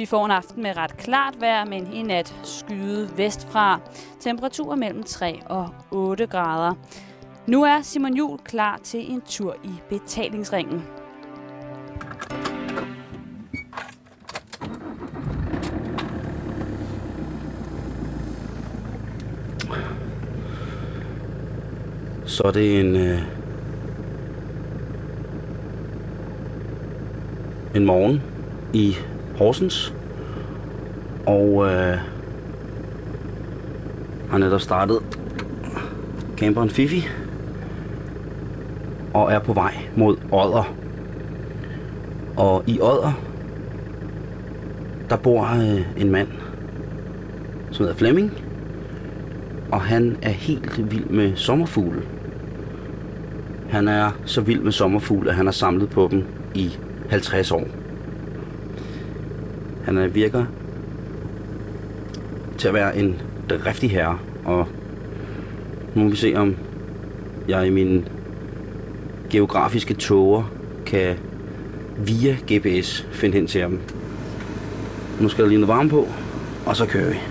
Vi får en aften med ret klart vejr, men i nat skyde vestfra. Temperaturer mellem 3 og 8 grader. Nu er Simon Jul klar til en tur i betalingsringen. Så er det en, øh, en morgen i Horsens, og øh, har netop startet camperen Fifi, og er på vej mod Odder. Og i Odder, der bor øh, en mand, som hedder Flemming, og han er helt vild med sommerfugle. Han er så vild med sommerfugle, at han har samlet på dem i 50 år. Han virker til at være en driftig herre, og nu må vi se, om jeg i mine geografiske tåger kan via GPS finde hen til ham. Nu skal der lige noget varme på, og så kører vi.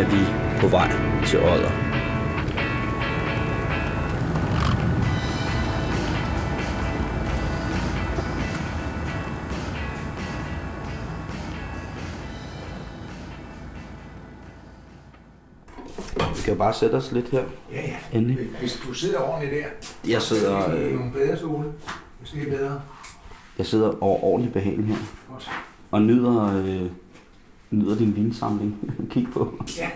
Er vi på vej til Odder. Vi kan bare sætte os lidt her. Ja, ja. Endelig. Hvis du sidder ordentligt der, Jeg sidder, øh, nogle bedre stole, hvis det er bedre. jeg sidder over ordentligt behagelig her. Godt. Og nyder, øh, nyder din vinsamling. Kig på. Ja.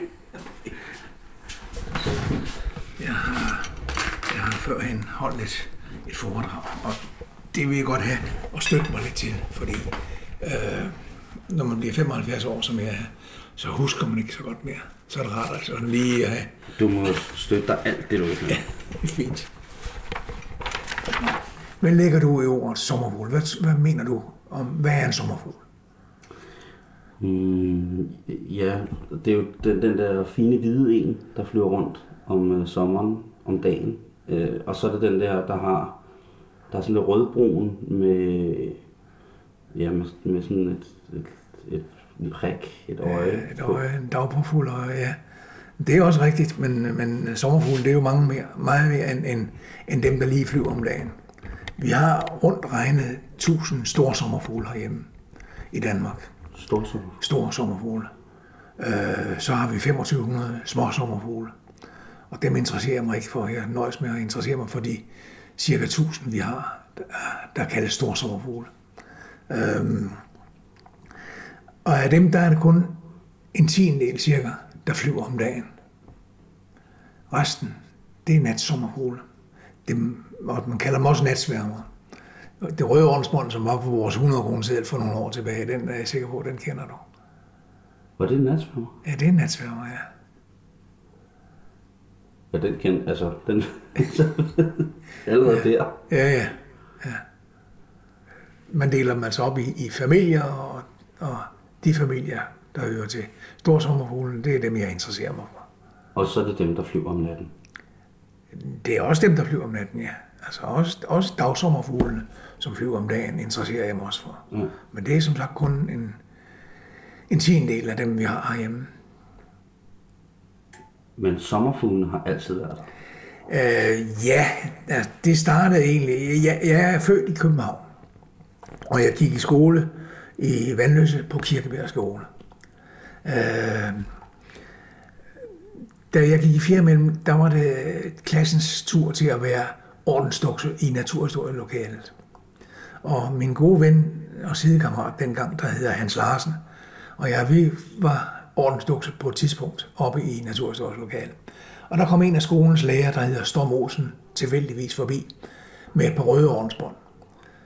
Jeg har, jeg har førhen holdt et, et foredrag, og det vil jeg godt have og støtte mig lidt til, fordi øh, når man bliver 75 år, som jeg er, så husker man ikke så godt mere. Så er det rart altså lige at have Du må støtte dig alt det, du vil. det er fint. Hvad lægger du i ordet sommerfugl? Hvad, hvad mener du om, hvad er en sommerfugl? Mm, ja, det er jo den, den der fine hvide en, der flyver rundt om øh, sommeren, om dagen. Øh, og så er det den der, der har der er sådan lidt rødbrun med, ja, med, med sådan et, et, et, en prik, et øje. Et øje, en dagpåfugl øje, ja. Det er også rigtigt, men, men sommerfugle, det er jo mange mere, meget mere end, end, end dem, der lige flyver om dagen. Vi har rundt regnet 1000 store sommerfugle herhjemme i Danmark. Storsommer. Store sommerfugle. Øh, så har vi 2500 små sommerfugle. Og dem interesserer mig ikke for. Jeg nøjes med at interessere mig for de cirka 1000, vi har, der, der kaldes store sommerfugle. Øhm, og af dem, der er det kun en tiendel cirka, der flyver om dagen. Resten, det er natsommerfugle. Dem, og man kalder dem også natsværmere. Det røde ordensbånd, som var på vores 100 kroner selv for nogle år tilbage, den er jeg sikker på, den kender du. Var det en natsværmer? Ja, det er en natsværmer, ja. Ja, den kendte, altså, den... allerede der. Ja, ja. ja. Man deler dem altså op i, i familier, og, og de familier, der hører til storsommerfuglen, det er dem, jeg interesserer mig for. Og så er det dem, der flyver om natten. Det er også dem, der flyver om natten, ja. Altså også, også dagsommerfuglene, som flyver om dagen, interesserer jeg mig også for. Ja. Men det er som sagt kun en, en tiendel af dem, vi har herhjemme. Men sommerfuglene har altid været der. Øh, ja, altså, det startede egentlig... Jeg, jeg er født i København, og jeg gik i skole i Vandløse på Kirkebjerg skole. Øh, da jeg gik i fjerde mellem, der var det klassens tur til at være ordensdukse i naturhistorielokalet. Og min gode ven og sidekammerat dengang, der hedder Hans Larsen, og jeg, vi var ordensdukse på et tidspunkt oppe i Naturhistorisk Lokal. Og der kom en af skolens lærer, der hedder Storm Olsen, tilfældigvis forbi med et par røde ordensbånd,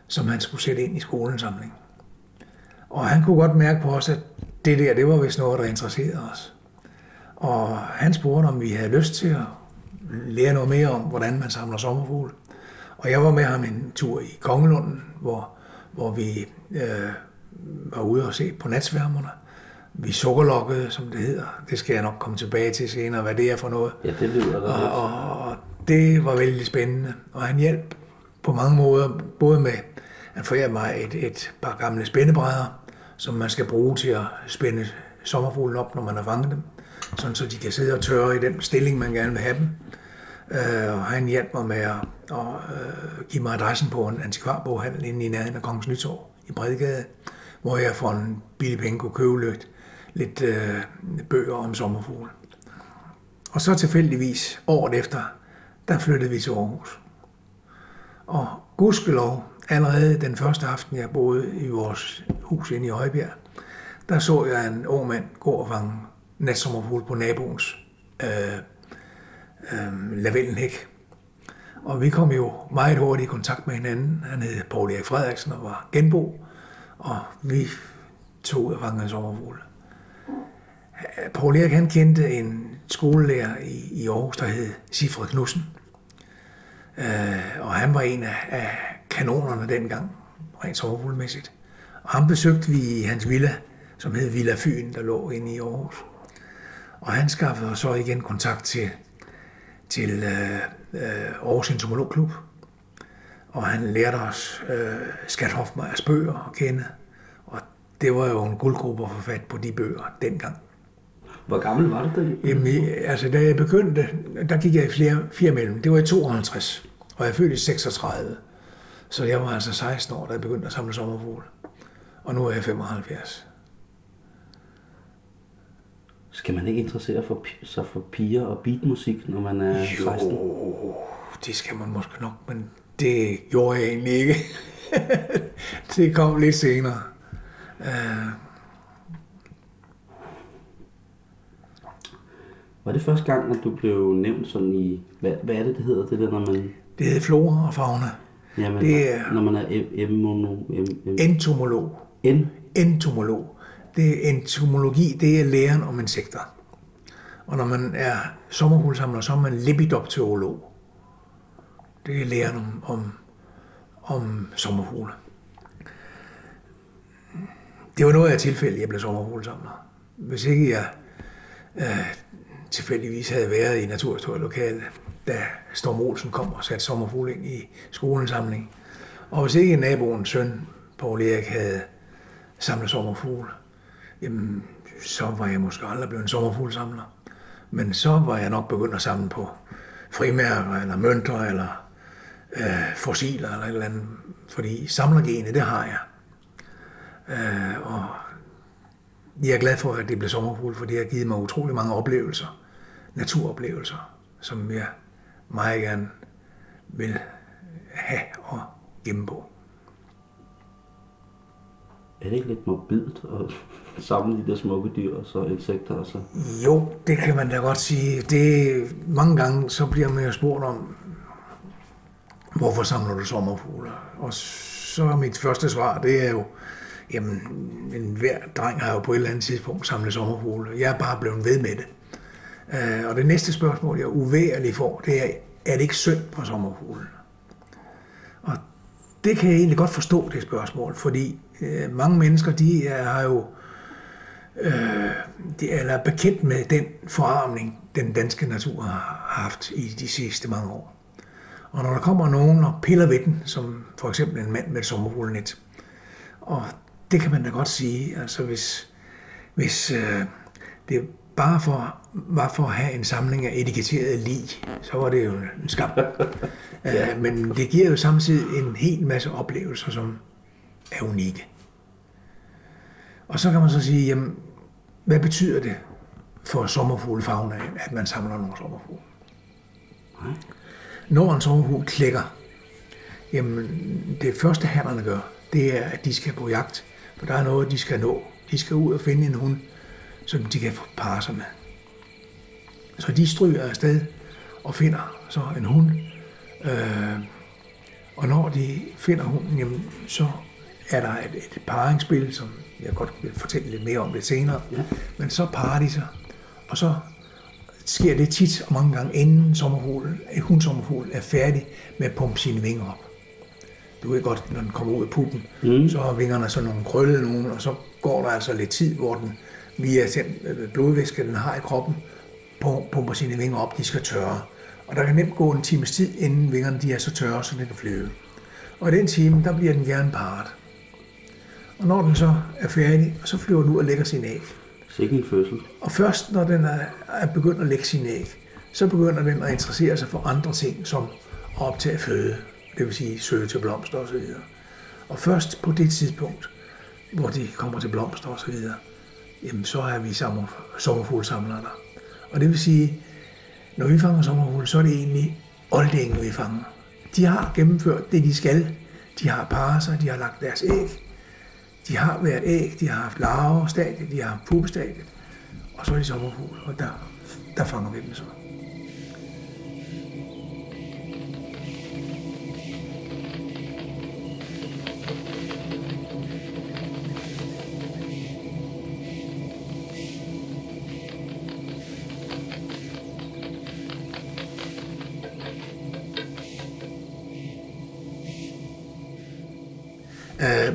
som han skulle sætte ind i skolens samling. Og han kunne godt mærke på os, at det der, det var vist noget, der interesserede os. Og han spurgte, om vi havde lyst til at lære noget mere om, hvordan man samler sommerfugle. Og jeg var med ham en tur i Kongelunden, hvor, hvor vi øh, var ude og se på natsværmerne. Vi sukkerlokkede, som det hedder. Det skal jeg nok komme tilbage til senere, hvad det er for noget. Ja, det lyder Og, og, og det var vældig spændende. Og han hjalp på mange måder, både med at forære mig et, et par gamle spændebrædder, som man skal bruge til at spænde sommerfuglen op, når man har fanget dem, sådan så de kan sidde og tørre i den stilling, man gerne vil have dem. Øh, og han hjalp mig med at, og, øh, give mig adressen på en antikvarboghandel inde i nærheden af Kongens Nytorv i Bredegade, hvor jeg for en billig penge kunne købe lidt, lidt øh, bøger om sommerfugle. Og så tilfældigvis året efter, der flyttede vi til Aarhus. Og gudskelov, allerede den første aften, jeg boede i vores hus inde i Højbjerg, der så jeg en ung mand gå og fange natsommerfugle på naboens øh, øh, lavellenhæk. Og vi kom jo meget hurtigt i kontakt med hinanden. Han hed Paul Erik Frederiksen og var genbo, og vi tog ud og fangede en. Paul Erik han kendte en skolelærer i, i Aarhus, der hed Sifred Knudsen. Øh, og han var en af, af kanonerne dengang, rent sommerfuglmæssigt. Og ham besøgte vi i hans villa, som hed Villa Fyn, der lå inde i Aarhus. Og han skaffede så igen kontakt til, til øh, øh, Aarhus Entomologklub. Og han lærte os øh, Skat Hofmeyers bøger at kende. Og det var jo en guldgruppe at få fat på de bøger dengang. Hvor gammel var du da? Jamen, i- altså, da jeg begyndte, der gik jeg i flere, fire mellem. Det var i 52, og jeg er født i 36. Så jeg var altså 16 år, da jeg begyndte at samle sommerfugle. Og nu er jeg 75. Skal man ikke interessere for, sig for piger og beatmusik, når man er 16? Jo, det skal man måske nok, men det gjorde jeg egentlig ikke. det kom lidt senere. Uh, Var det første gang, at du blev nævnt sådan i... Hvad, hvad er det, det hedder, det der, når man... det hedder flora og fauna. Jamen, Det er- Når man er em-. Em, em, Entomolog. en, entomolog. Det er entomologi, det er læren om insekter. Og når man er sommerfuglsamler, så er man lepidopterolog. Det er læren om, om, om sommerfugle. Det var noget af tilfælde, jeg blev sommerfuglesamler. Hvis ikke jeg øh, tilfældigvis havde været i Naturhistorielokalet, da Storm Olsen kom og satte sommerfugle ind i skolens samling. Og hvis ikke naboens søn, Paul Erik, havde samlet sommerfugle, jamen, så var jeg måske aldrig blevet en sommerfuglsamler. Men så var jeg nok begyndt at samle på frimærker, eller mønter, eller øh, fossiler, eller et eller andet. Fordi samlergene, det har jeg. Øh, og jeg er glad for, at det blev sommerfugl, for det har givet mig utrolig mange oplevelser, naturoplevelser, som jeg meget gerne vil have og gemme er det ikke lidt morbidt at samle de der smukke dyr og så insekter og så... Jo, det kan man da godt sige. Det, mange gange så bliver man jo spurgt om, hvorfor samler du sommerfugle? Og så er mit første svar, det er jo, jamen, en hver dreng har jo på et eller andet tidspunkt samlet sommerfugle. Jeg er bare blevet ved med det. Øh, og det næste spørgsmål, jeg uværligt får, det er, er det ikke synd på sommerfuglen? Og det kan jeg egentlig godt forstå, det spørgsmål, fordi øh, mange mennesker, de er, har jo de er eller bekendt med den forarmning, den danske natur har haft i de sidste mange år. Og når der kommer nogen og piller ved den, som for eksempel en mand med et sommerfuglenet, og det kan man da godt sige, altså hvis, hvis øh, det bare for, var for at have en samling af etiketterede lig, så var det jo en skam. ja. øh, men det giver jo samtidig en hel masse oplevelser, som er unikke. Og så kan man så sige, jamen, hvad betyder det for sommerfuglefagnaen, at man samler nogle sommerfugle? når en sommerfugl klækker, jamen det første hannerne gør, det er, at de skal på jagt, for der er noget, de skal nå. De skal ud og finde en hund, som de kan parre sig med. Så de stryger afsted og finder så en hund. Øh, og når de finder hunden, jamen, så er der et, et paringsspil, som jeg godt vil fortælle lidt mere om det senere. Ja. Men så parer de sig, og så sker det tit og mange gange, inden sommerfuglen, hundsommerfuglen er færdig med at pumpe sine vinger op. Du ved godt, når den kommer ud af puppen, mm. så har vingerne sådan nogle krøllede nogen, og så går der altså lidt tid, hvor den via den øh, blodvæske, den har i kroppen, pumper sine vinger op, de skal tørre. Og der kan nemt gå en times tid, inden vingerne de er så tørre, så den kan flyve. Og i den time, der bliver den gerne parret. Og når den så er færdig, så flyver den ud og lægger sin æg. Sikke en fødsel. Og først når den er, er begyndt at lægge sin æg, så begynder den at interessere sig for andre ting, som at optage føde, det vil sige søge til blomster osv. Og først på det tidspunkt, hvor de kommer til blomster osv., jamen så er vi sommerfuglsamlere der. Og det vil sige, når vi fanger sommerfugle, så er det egentlig oldingen, vi fanger. De har gennemført det, de skal. De har parret sig, de har lagt deres æg. De har været æg, de har haft larvestadiet, de har haft pupestadiet. Og så er de sommerfugle, og der, der fanger vi dem så.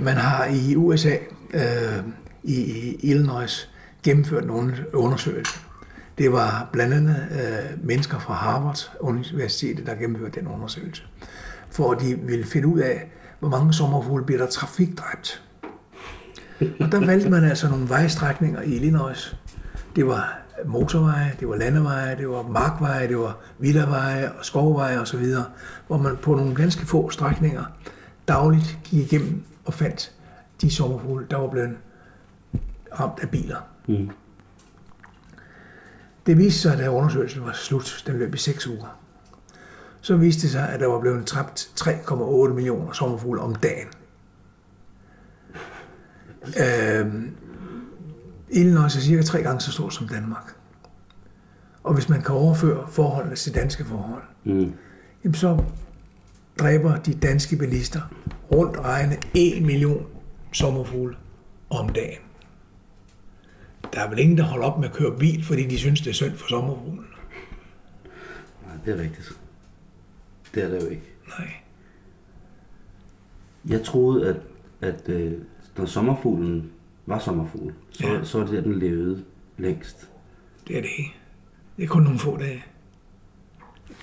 Man har i USA, øh, i Illinois, gennemført nogle undersøgelser. Det var blandt andet øh, mennesker fra Harvard Universitet, der gennemførte den undersøgelse. For de ville finde ud af, hvor mange sommerfugle bliver der trafikdræbt. Og der valgte man altså nogle vejstrækninger i Illinois. Det var motorveje, det var landeveje, det var markveje, det var villaveje og skovveje osv., hvor man på nogle ganske få strækninger dagligt gik igennem og fandt de sommerfugle, der var blevet ramt af biler. Mm. Det viste sig, at da undersøgelsen var slut, den løb i seks uger, så viste det sig, at der var blevet trapt 3,8 millioner sommerfugle om dagen. Øh, Illinois er cirka tre gange så stort som Danmark. Og hvis man kan overføre forholdene til danske forhold, mm. jamen så dræber de danske bilister rundt regne 1 million sommerfugle om dagen. Der er vel ingen, der holder op med at køre bil, fordi de synes, det er synd for sommerfuglen. Nej, det er rigtigt. Det er det jo ikke. Nej. Jeg troede, at, at øh, når sommerfuglen var sommerfugl, så, ja. så var det der, den levede længst. Det er det ikke. Det er kun nogle få dage.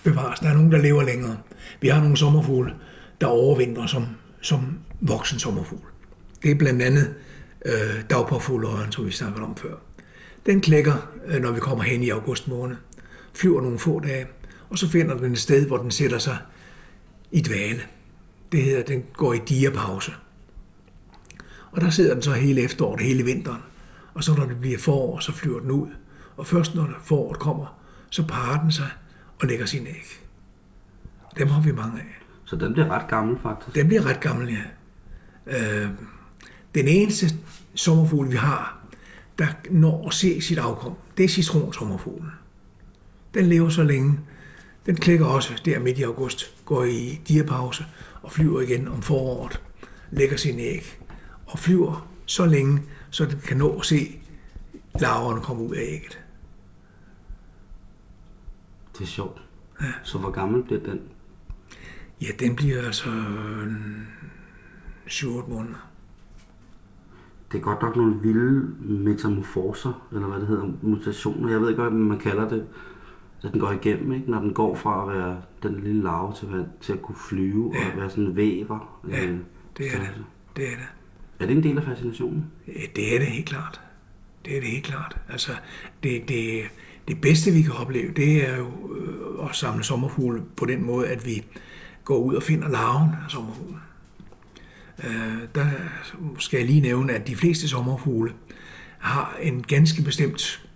Bevares, der er nogen, der lever længere. Vi har nogle sommerfugle, der overvintrer som, som voksen sommerfugl. Det er blandt andet øh, dagpåfugløjen, som vi snakkede om før. Den klækker, øh, når vi kommer hen i august måned, flyver nogle få dage, og så finder den et sted, hvor den sætter sig i dvale. Det hedder, den går i diapause. Og der sidder den så hele efteråret, hele vinteren. Og så når det bliver forår, så flyver den ud. Og først når foråret kommer, så parer den sig og lægger sin æg. Dem har vi mange af. Så den bliver ret gammel, faktisk? Den bliver ret gammel, ja. Øh, den eneste sommerfugl, vi har, der når at se sit afkom, det er citronsommerfuglen. Den lever så længe. Den klikker også der midt i august, går i diapause og flyver igen om foråret, lægger sin æg og flyver så længe, så den kan nå at se larverne komme ud af ægget. Det er sjovt. Ja. Så hvor gammel bliver den? Ja, den bliver altså 7-8 måneder. Det er godt nok nogle vilde metamorfoser, eller hvad det hedder, mutationer. Jeg ved ikke, hvad man kalder det. At den går igennem, ikke? når den går fra at være den lille larve til at, til at kunne flyve ja. og være sådan en væver. Ja, øh, det er det. Det er det. Er det en del af fascinationen? Ja, det er det helt klart. Det er det helt klart. Altså, det, det, det bedste, vi kan opleve, det er jo øh, at samle sommerfugle på den måde, at vi går ud og finder larven altså af sommerfuglen. Øh, der skal jeg lige nævne, at de fleste sommerfugle har en ganske bestemt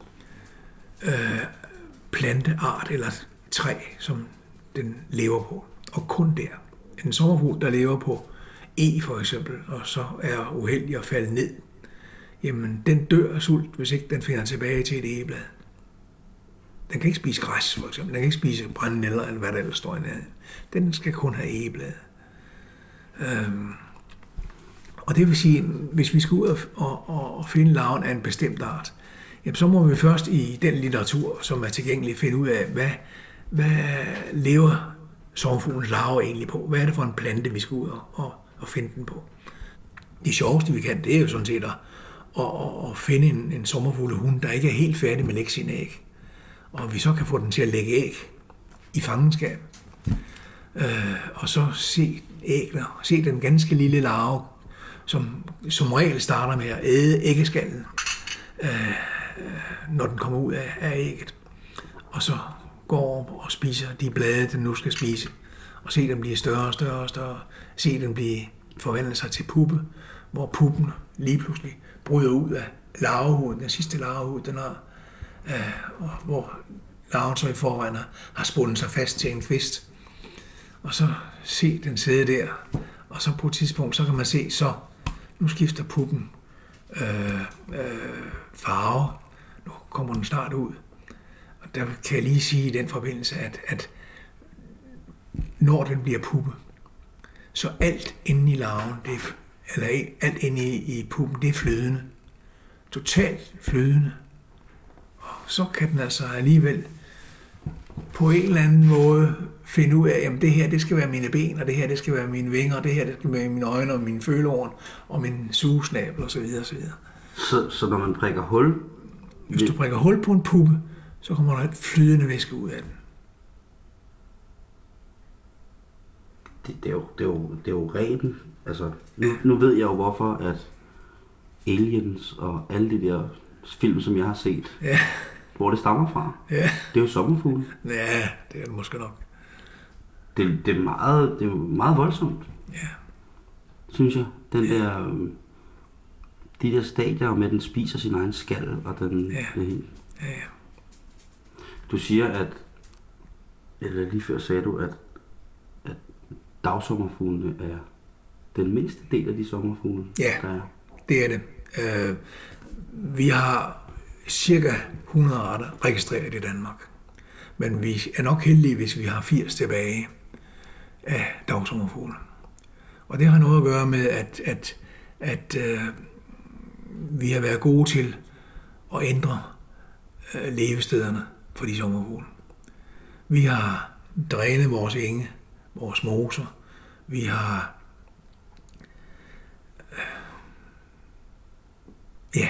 øh, planteart eller træ, som den lever på. Og kun der. En sommerfugl, der lever på E for eksempel, og så er uheldig at falde ned, jamen den dør af sult, hvis ikke den finder tilbage til et egeblad. Den kan ikke spise græs, for eksempel. Den kan ikke spise brændenælder, eller hvad der ellers står i nærheden. Den skal kun have egeblad. Øhm, og det vil sige, hvis vi skal ud og, og, og finde larven af en bestemt art, jamen så må vi først i den litteratur, som er tilgængelig, finde ud af, hvad, hvad lever sommerfuglens larve egentlig på? Hvad er det for en plante, vi skal ud og, og, og finde den på? Det sjoveste, vi kan, det er jo sådan set at, at, at, at finde en, en sommerfuglehund, der ikke er helt færdig med at lægge sine æg. Og vi så kan få den til at lægge æg i fangenskab. Øh, og så se ægler, se den ganske lille larve, som som regel starter med at æde æggeskallen, øh, øh, når den kommer ud af, af ægget. Og så går op og spiser de blade, den nu skal spise. Og se den blive større og større og større. Se den blive forvandlet sig til puppe, hvor puppen lige pludselig bryder ud af larvehuden, den sidste larvehud, den har, øh, og hvor larven så i forvejen har spundet sig fast til en kvist. Og så se den sidde der, og så på et tidspunkt, så kan man se, så nu skifter puppen øh, øh, farve. Nu kommer den snart ud. Og der kan jeg lige sige i den forbindelse, at, at når den bliver puppe, så alt inde i larven, det er, eller alt inde i, i puppen, det er flydende. Totalt flydende. Og så kan den altså alligevel på en eller anden måde finde ud af, at det her det skal være mine ben, og det her det skal være mine vinger, og det her det skal være mine øjne, og min følehorn, og min sugesnabel osv. osv. Så, så når man prikker hul... Hvis du prikker hul på en puppe, så kommer der et flydende væske ud af den. Det, det, er, jo, det, er, jo, det er jo ren. Altså, nu, nu ved jeg jo hvorfor, at Aliens og alle de der film, som jeg har set, Ja, hvor det stammer fra, ja, det er jo sommerfugle. ja det er det måske nok. Det, det, er meget, det er meget voldsomt, Ja, synes jeg. Den der, øh, de der stadier med, den spiser sin egen skal, og den, Ja. det hele. ja, ja. Du siger, at, eller lige før sagde du, at, at dagsommerfuglene er den mindste del af de sommerfugle, Ja. der er. det er det. Øh, vi har cirka 100 arter registreret i Danmark. Men vi er nok heldige, hvis vi har 80 tilbage Øh, af dagsommerfuglen. Og det har noget at gøre med, at, at, at øh, vi har været gode til at ændre øh, levestederne for de sommerfugle. Vi har drænet vores enge, vores moser. Vi har øh, ja,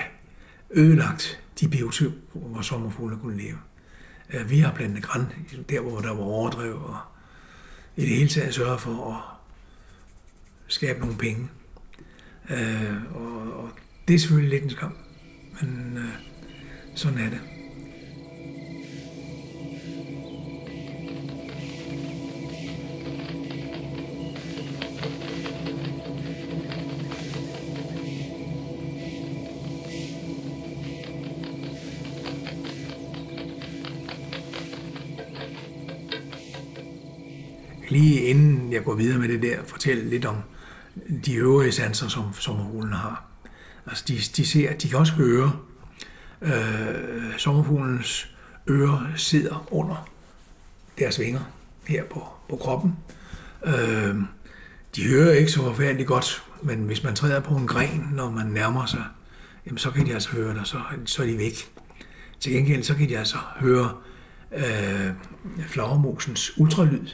ødelagt de biotoper, hvor sommerfuglene kunne leve. Øh, vi har plantet græn, der hvor der var overdrev, og i det hele taget sørge for at skabe nogle penge. Øh, og, og det er selvfølgelig lidt en skam, men øh, sådan er det. Jeg går videre med det der, fortælle lidt om de øvrige sanser, som sommerfuglen har. Altså, de, de ser, at de kan også høre. Øh, sommerfuglens ører sidder under deres vinger her på, på kroppen. Øh, de hører ikke så forfærdeligt godt, men hvis man træder på en gren, når man nærmer sig, jamen, så kan de altså høre det, så, så er de væk. Til gengæld så kan de altså høre øh, flagermusens ultralyd.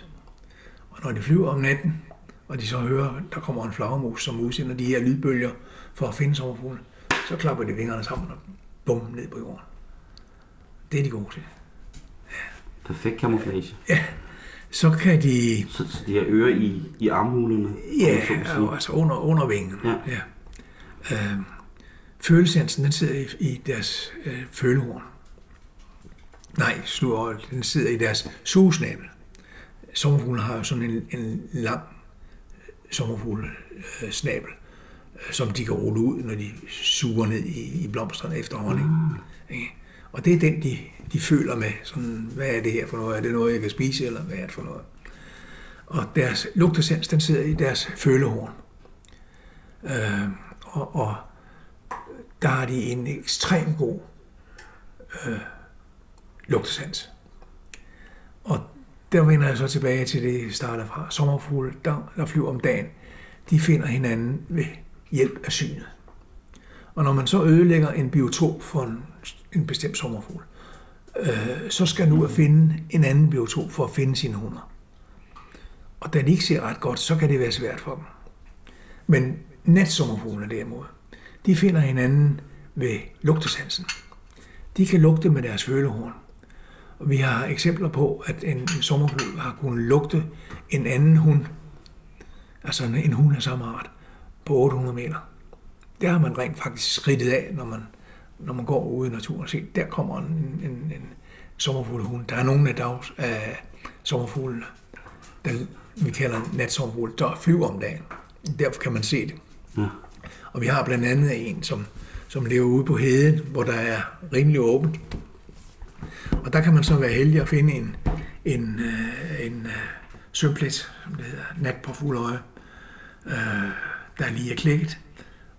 Og når de flyver om natten, og de så hører, der kommer en flagermus, som udsender de her lydbølger for at finde sommerfuglen, så klapper de vingerne sammen og bum ned på jorden. Det er de gode til. Perfekt camouflage. Så kan de, Så, så de har ører i, i armhulerne. ja, sige. altså under, under vingen. Ja. ja. Øh, følesansen, den sidder i, i deres øh, følehorn. Nej, slur, den sidder i deres sugesnabel. Sommerfugle har jo sådan en, en lang sommerfugle snabel, øh, som de kan rulle ud, når de suger ned i, i blomsterne efter honning. Mm. Og det er den, de, de føler med. Sådan, hvad er det her for noget? Er det noget, jeg kan spise, eller hvad er det for noget? Og deres lugtesans, den sidder i deres følehorn. Øh, og, og der har de en ekstrem god øh, lugtesans. Og der vender jeg så tilbage til det, jeg starter fra. Sommerfugle, der, der flyver om dagen, de finder hinanden ved hjælp af synet. Og når man så ødelægger en biotop for en, en bestemt sommerfugl, øh, så skal nu at finde en anden biotop for at finde sine hunder. Og da de ikke ser ret godt, så kan det være svært for dem. Men natsommerfuglene derimod, de finder hinanden ved lugtesansen. De kan lugte med deres følehorn. Vi har eksempler på, at en sommerfugl har kunnet lugte en anden hund, altså en hund af samme art, på 800 meter. Der har man rent faktisk skridtet af, når man, når man går ude i naturen og se, der kommer en, en, en sommerfuglehund. Der er nogle af dags af sommerfuglene, der vi kalder natsommerfugle, der flyver om dagen. Derfor kan man se det. Ja. Og vi har blandt andet en, som, som lever ude på heden, hvor der er rimelig åbent. Og der kan man så være heldig at finde en, en, øh, en, øh, en sømplet, som det hedder, nat på fuld øje, øh, der lige er klikket.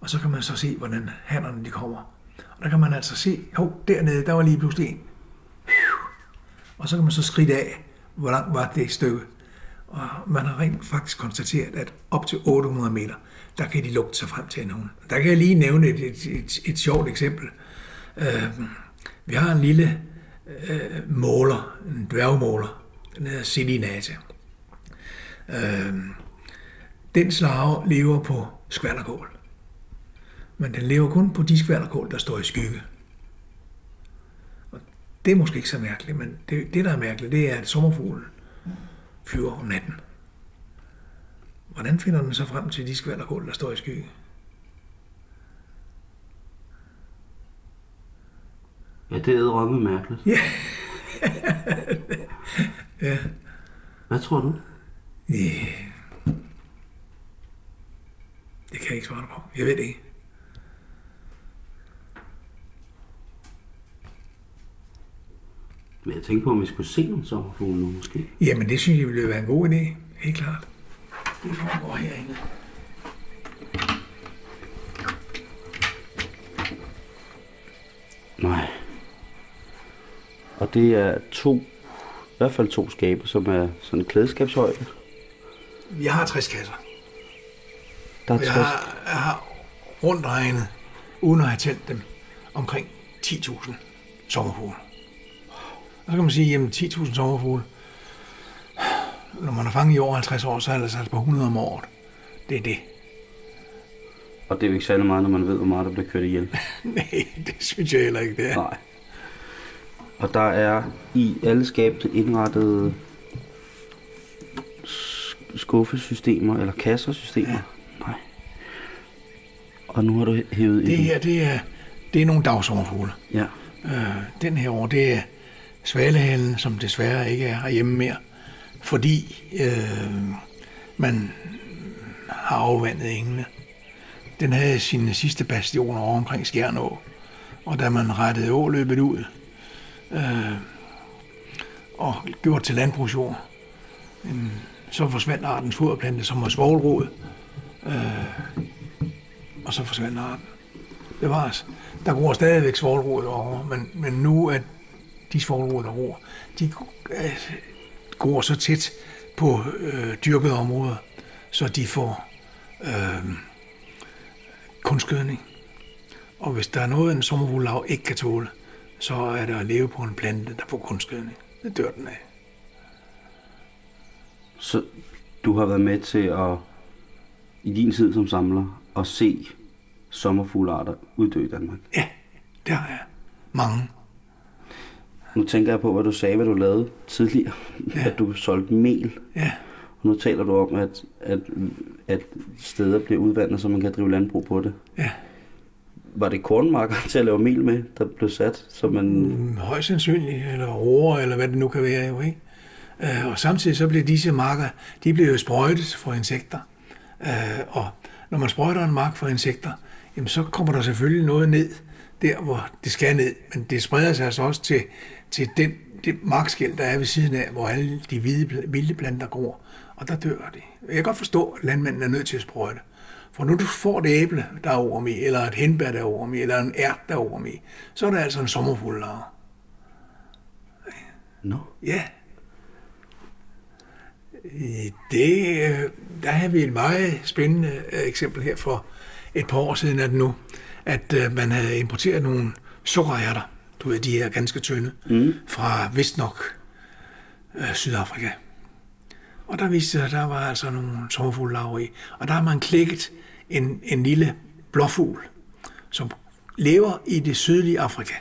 Og så kan man så se, hvordan hannerne de kommer. Og der kan man altså se, hov, dernede, der var lige pludselig en. Og så kan man så skride af, hvor langt var det stykke. Og man har rent faktisk konstateret, at op til 800 meter, der kan de lugte sig frem til en hund. Der kan jeg lige nævne et, et, et, et sjovt eksempel. Øh, vi har en lille øh, måler, en dværgmåler, den hedder Selinate. Øh, den slave lever på skvallerkål. Men den lever kun på de skvallerkål, der står i skygge. Og det er måske ikke så mærkeligt, men det, det der er mærkeligt, det er, at sommerfuglen flyver om natten. Hvordan finder den så frem til de skvallerkål, der står i skygge? Ja, det er rømme mærkeligt. Ja. ja. Hvad tror du? Ja. Det kan jeg ikke svare på. Jeg ved det ikke. Men jeg tænkte på, om vi skulle se nogle sommerfugle nu, måske. Jamen, det synes jeg ville være en god idé. Helt klart. Det foregår herinde. Og det er to, i hvert fald to skaber, som er sådan klædeskabshøjde. Jeg har 60 kasser. Der er Og jeg 60. har, jeg har rundt regnet, uden at have talt dem, omkring 10.000 sommerfugle. Og så kan man sige, jamen 10.000 sommerfugle, når man har fanget i over 50 år, så er det altså på 100 om året. Det er det. Og det er jo ikke særlig meget, når man ved, hvor meget der bliver kørt ihjel. Nej, det synes jeg heller ikke, det er. Nej. Og der er i alle skabene indrettet sk- skuffesystemer eller kassersystemer. Ja. Nej. Og nu har du hævet Det her, det er, det er nogle dagsommerfugle. Ja. Øh, den her år, det er svalehalen, som desværre ikke er herhjemme mere, fordi øh, man har afvandet engene. Den havde sine sidste bastioner over omkring Skjernå, og da man rettede åløbet ud øh, og gjort til landbrugsjord, Men så forsvandt artens foderplante, som var svogelrod, øh, og så forsvandt arten. Det var altså. Der gror stadigvæk svogelrod over, men, men nu er de svogelrod, der gror, de øh, går så tæt på øh, dyrkede områder, så de får øh, kunstgødning. Og hvis der er noget, en sommerfuglav ikke kan tåle, så er det at leve på en plante, der får kunstgødning. Det dør den af. Så du har været med til at, i din tid som samler, at se sommerfuglearter uddø i Danmark. Ja, det har jeg. Mange. Nu tænker jeg på, hvad du sagde, hvad du lavede tidligere. Ja. At du solgte mel. Ja, Og nu taler du om, at, at, at steder bliver udvandet, så man kan drive landbrug på det. ja. Var det kornmarker til at lave mel med, der blev sat, så man... Mm, højst sandsynligt, eller roer, eller hvad det nu kan være, jo, ikke? Øh, og samtidig så blev disse marker, de blev jo sprøjtet for insekter. Øh, og når man sprøjter en mark for insekter, jamen så kommer der selvfølgelig noget ned, der hvor det skal ned, men det spreder sig altså også til, til den, det markskæld, der er ved siden af, hvor alle de hvide, vilde planter gror. og der dør de. Jeg kan godt forstå, at landmanden er nødt til at sprøjte. For når du får et æble, der er orm i, eller et henbær, der er orm i, eller en ært, der er orm i, så er der altså en sommerfugllarve. Nå. Ja. I Det, der har vi et meget spændende øh, eksempel her for et par år siden, at nu, at øh, man havde importeret nogle sukkerærter, du ved, de her ganske tynde, mm. fra vistnok øh, Sydafrika. Og der viste sig, at der var altså nogle sommerfuglelaver i. Og der har man klikket en, en lille blåfugl, som lever i det sydlige Afrika.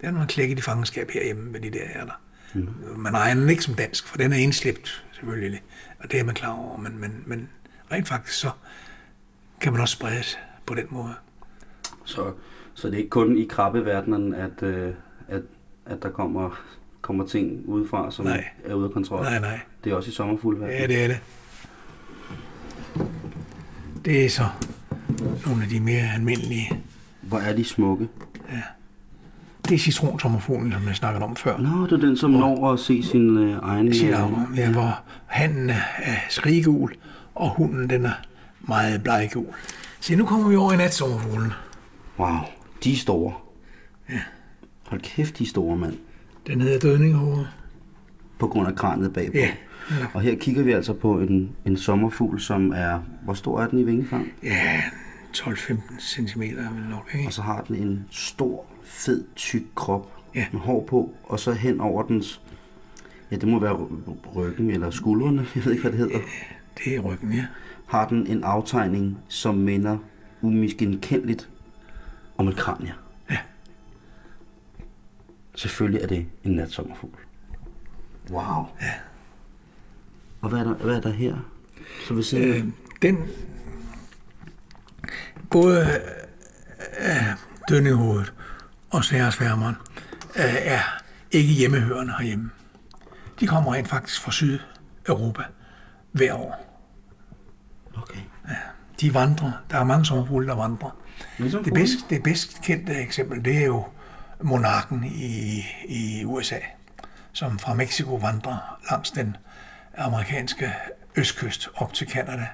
Den har man klikket i fangenskab herhjemme med de der ærter. Mm. Man regner den ikke som dansk, for den er indslæbt selvfølgelig. Og det er man klar over. Men, men, men rent faktisk så kan man også spredes på den måde. Så, så det er ikke kun i krabbeverdenen, at, øh, at, at der kommer, kommer ting udefra, som Nej. er ude af kontrol. Nej, nej. Det er også i sommerfugleverdenen. Ja, det er det. Det er så nogle af de mere almindelige. Hvor er de smukke. Det er citronsommerfuglen, som jeg snakkede om før. Nå, det er den, som når at se sin øh, egen... Sit øh, afkom, ja, hvor hannen er skrigegul, og hunden den er meget bleggul. Se, nu kommer vi over i natsommerfuglen. Wow, de er store. Ja. Hold kæft, de er store, mand. Den hedder dødninghoved. På grund af kranet bagpå. Ja. Og her kigger vi altså på en, en sommerfugl, som er... Hvor stor er den i vingefang? Ja, 12-15 cm vel nok, ikke? Og så har den en stor, fed, tyk krop Ja. med hår på, og så hen over dens... Ja, det må være ry- ryggen eller skuldrene, jeg ved ikke, hvad det hedder. Det er ryggen, ja. Har den en aftegning, som minder umiskendeligt om et kranie. Ja. Selvfølgelig er det en natsommerfugl. Wow. Ja. Og hvad er der, hvad er der her? Så vil sige, Øh, den både øh, dødninghovedet og særesværmeren øh, er ikke hjemmehørende herhjemme. De kommer rent faktisk fra Sydeuropa hver år. okay. De vandrer. Der er mange sommerfugle, der vandrer. Det bedst, det bedst kendte eksempel, det er jo monarken i, i USA, som fra Mexico vandrer langs den amerikanske østkyst op til Kanada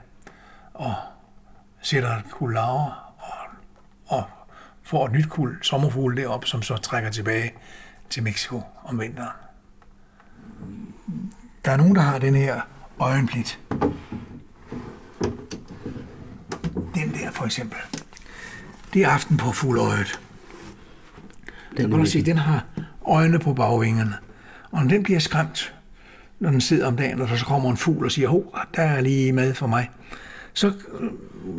og sætter et kul larver og, og får et nyt kul sommerfugle derop, som så trækker tilbage til Mexico om vinteren. Der er nogen, der har den her øjenplit. Den der for eksempel. Det er aften på fuldøjet. Den kan se, den har øjne på bagvingerne. Og når den bliver skræmt, når den sidder om dagen, og der så kommer en fugl og siger, hov, der er lige mad for mig, så øh,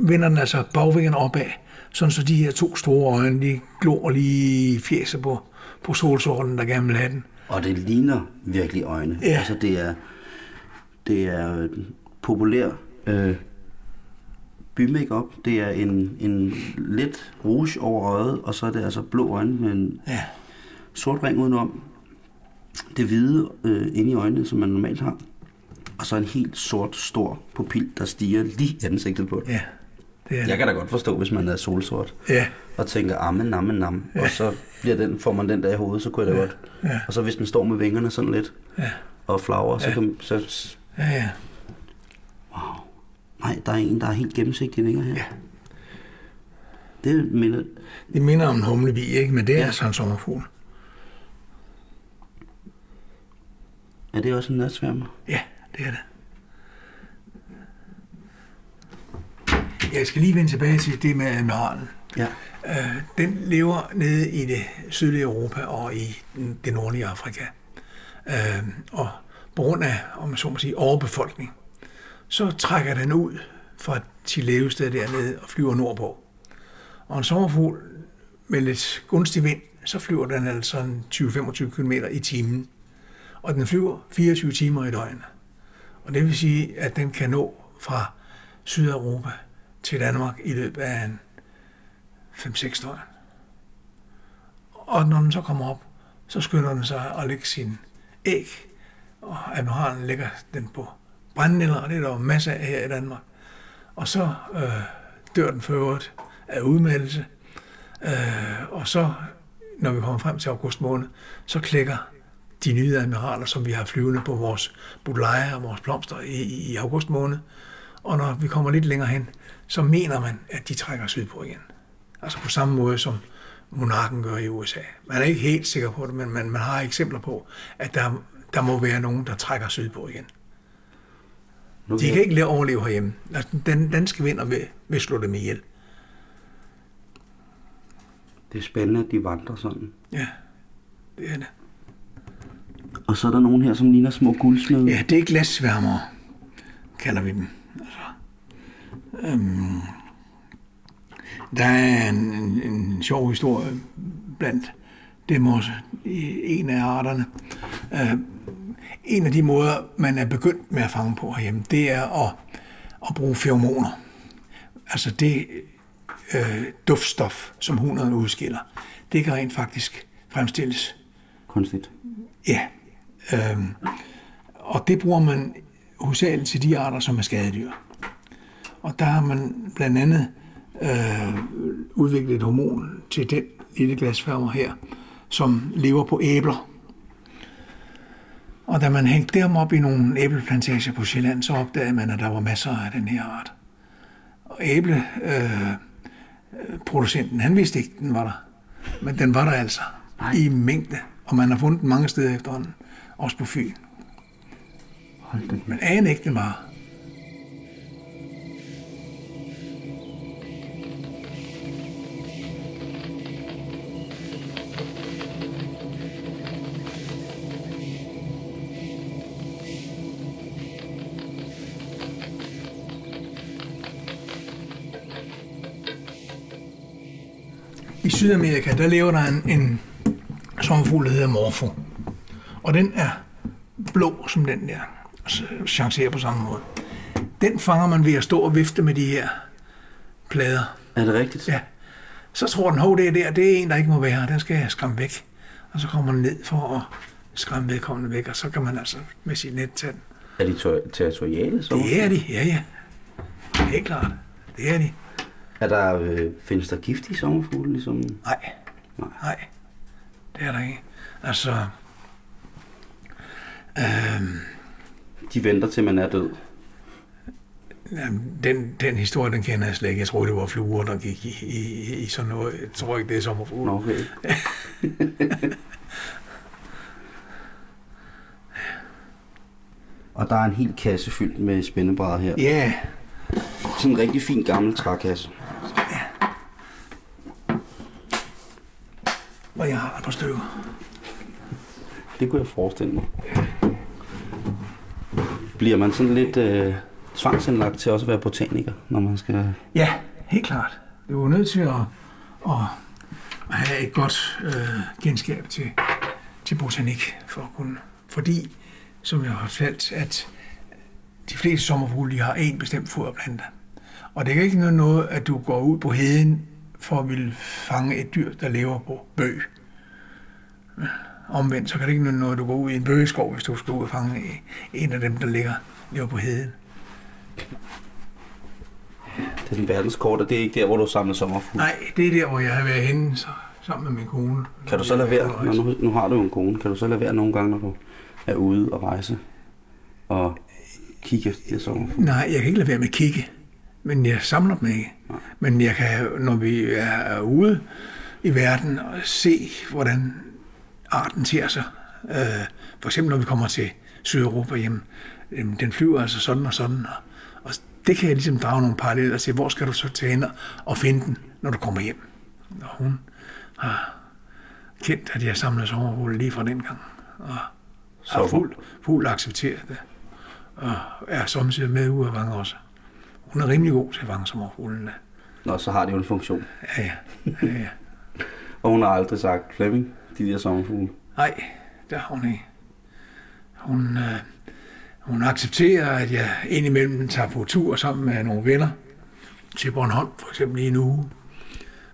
vender den altså bagvingerne opad, sådan så de her to store øjne, de glor lige i fjeset på, på solsorten, der gerne vil have den. Og det ligner virkelig øjne. Ja. Altså det er, det er øh, populær øh, bymakeup. Det er en, en lidt rouge over øjet, og så er det altså blå øjne med en Ja. sort ring udenom. Det hvide øh, inde i øjnene, som man normalt har. Og så en helt sort, stor pupil, der stiger lige i ansigtet på det. Ja, det er Jeg kan da godt forstå, hvis man er solsort Ja, og tænker, amme, namme, nam, ja. og så bliver den, får man den der i hovedet, så kunne jeg da godt. Ja. Og så hvis den står med vingerne sådan lidt, ja, og flagrer, så Ja. kan så, ja, ja. wow. Nej, der er en, der er helt gennemsigtige vinger her. Ja. Det minder, Det minder om en humlebi, ikke? Men det er Ja. altså en sommerfugl. Er det også en natsværmer? Ja, det er det. Jeg skal lige vende tilbage til det med admiralen. Ja. Øh, den lever nede i det sydlige Europa og i den- det nordlige Afrika. Øh, og på grund af, om man så må sige, overbefolkning, så trækker den ud fra sit levested dernede og flyver nordpå. Og en sommerfugl med lidt gunstig vind, så flyver den altså en 20-25 km i timen. Og den flyver 24 timer i døgnet. Og det vil sige, at den kan nå fra Sydeuropa til Danmark i løbet af en 5-6 døgn. Og når den så kommer op, så skynder den sig at lægge sin æg, og admiralen lægger den på brændnælder, og det er der jo masser af her i Danmark. Og så øh, dør den for øvrigt af udmeldelse, øh, og så, når vi kommer frem til august måned, så klikker de nye admiraler, som vi har flyvende på vores butleje og vores blomster i, i august måned. Og når vi kommer lidt længere hen, så mener man, at de trækker sydpå igen. Altså på samme måde som monarken gør i USA. Man er ikke helt sikker på det, men man, man har eksempler på, at der, der må være nogen, der trækker sydpå igen. Nu De kan ikke lade overleve herhjemme. Altså, den danske vinder vil, vil slå dem ihjel. Det er spændende, at de vandrer sådan. Ja, det er det. Og så er der nogen her, som ligner små guldsmede. Ja, det er glassværmere, kalder vi dem. Altså, øhm, der er en, en, en sjov historie blandt dem også, i en af arterne. Øh, en af de måder, man er begyndt med at fange på herhjemme, det er at, at bruge feromoner. Altså det øh, duftstof, som hunderne udskiller, det kan rent faktisk fremstilles Kunstigt. Ja. Øhm, og det bruger man hovedsageligt til de arter, som er skadedyr. Og der har man blandt andet øh, udviklet et hormon til den lille glasfærmer her, som lever på æbler. Og da man hængte dem op i nogle æbleplantager på Sjælland, så opdagede man, at der var masser af den her art. Og æbleproducenten, øh, han vidste ikke, den var der. Men den var der altså Nej. i mængde. Og man har fundet den mange steder efterhånden. Også på Fyn. Hold da. Men aner ikke, det meget. I Sydamerika, der lever der en, en sommerfugl, der hedder morfo. Og den er blå som den der, chancerer på samme måde. Den fanger man ved at stå og vifte med de her plader. Er det rigtigt? Ja. Så tror den, hov, det er der, det er en, der ikke må være her, den skal jeg skræmme væk. Og så kommer den ned for at skræmme vedkommende væk, og så kan man altså med sit net tage den. Er de ter- territoriale så? Det er de, ja ja. Helt klart. Det er de. Er der, øh, findes der giftige sommerfugle, ligesom? Nej. Nej. Nej. Det er der ikke. Altså... Øhm, De venter til man er død. Jamen, den, den historie, den kender jeg slet ikke. Jeg tror, det var fluer, der gik i, i, i sådan noget. Jeg tror ikke, det er sommerfugle. Nå, okay. Og der er en hel kasse fyldt med spændebrædder her. Ja, Sådan en rigtig fin gammel trækasse. og jeg har et par stykker. Det kunne jeg forestille mig. Bliver man sådan lidt øh, tvangsindlagt til også at være botaniker, når man skal... Ja, helt klart. Det var nødt til at, at, at have et godt øh, genskab til, til botanik, for at kunne, fordi, som jeg har fortalt, at de fleste sommerfugle de har en bestemt foderplante. Og det kan ikke nytte noget, at du går ud på heden for at ville fange et dyr, der lever på bøg. Omvendt, så kan det ikke nytte noget, at du går ud i en bøgeskov, hvis du skal ud og fange en af dem, der ligger, lever på heden. Det er den verdenskort, og det er ikke der, hvor du samler sommerfugle. Nej, det er der, hvor jeg har været henne så, sammen med min kone. Kan du så lade være, når nu, nu har du jo en kone, kan du så lade være nogle gange, når du er ude og rejse og kigge efter de sommerfugle? Nej, jeg kan ikke lade være med at kigge, men jeg samler dem ikke. Men jeg kan, når vi er ude i verden, og se, hvordan arten ser sig. Øh, for eksempel, når vi kommer til Sydeuropa hjem, jamen, den flyver altså sådan og sådan. Og, og det kan jeg ligesom drage nogle paralleller til, hvor skal du så tage hen og finde den, når du kommer hjem. Og hun har kendt, at jeg samler sommerfugle lige fra den gang. Og har Så- fuldt fuld accepteret det. Og er samtidig med ude at vange også. Hun er rimelig god til at vange sommerfuglene. Nå, så har det jo en funktion. Ja, ja. ja, ja. Og hun har aldrig sagt, Flemming, de der sommerfugle. Nej, det har hun ikke. Hun, øh, hun accepterer, at jeg indimellem tager på tur sammen med nogle venner til Bornholm, for eksempel i en uge,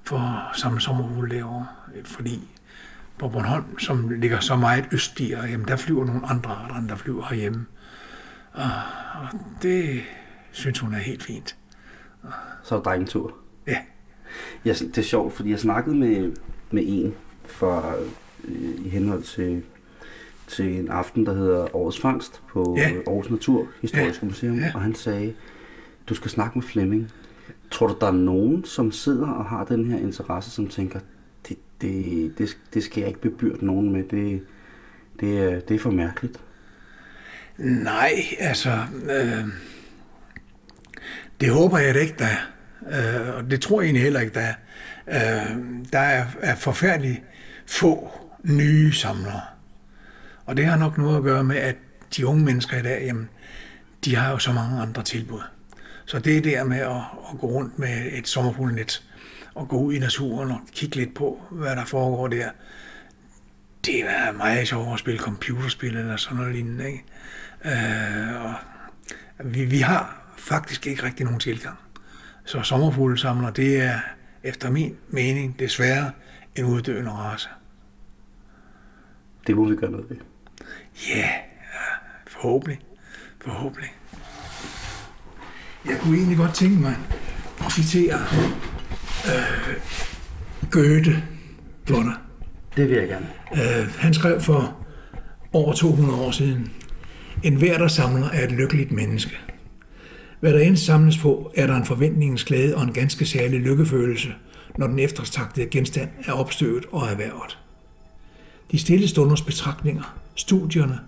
for at samle sommerfugle derovre. Fordi på Bornholm, som ligger så meget østligere, jamen der flyver nogle andre arter, end der flyver herhjemme. Og, og det synes hun er helt fint. Så er der drengetur. Ja, Ja, det er sjovt, fordi jeg snakkede med, med en for, øh, i henhold til til en aften, der hedder Årets Fangst på Ja. Aarhus Naturhistoriske Ja. Museum, Ja. og han sagde, du skal snakke med Flemming. Tror du, der er nogen, som sidder og har den her interesse, som tænker, det, det, det, det skal jeg ikke bebyrde nogen med, det, det, er, det er for mærkeligt. Nej, altså... Øh, det håber jeg da ikke, der er. Øh, og det tror jeg egentlig heller ikke, der er. Øh, der er, er forfærdeligt få nye samlere. Og det har nok noget at gøre med, at de unge mennesker i dag, jamen, de har jo så mange andre tilbud. Så det er der med at, at gå rundt med et sommerfuglenet og gå ud i naturen og kigge lidt på, hvad der foregår der, det er meget sjovt at spille computerspil eller sådan noget lignende. Ikke? Øh, og vi, vi har faktisk ikke rigtig nogen tilgang. Så sommerfuglesamler, det er efter min mening desværre en uddøende race. Det må vi gøre noget ved. Ja, yeah, forhåbentlig. Forhåbentlig. Jeg kunne egentlig godt tænke mig at citere øh, Goethe for dig. Det vil jeg gerne. Øh, han skrev for over 200 år siden, En hver, der samler, er et lykkeligt menneske. Hvad der end samles på, er der en forventningens glæde og en ganske særlig lykkefølelse, når den eftertragtede genstand er opstøvet og erhvervet. De stille stunders betragtninger, studierne,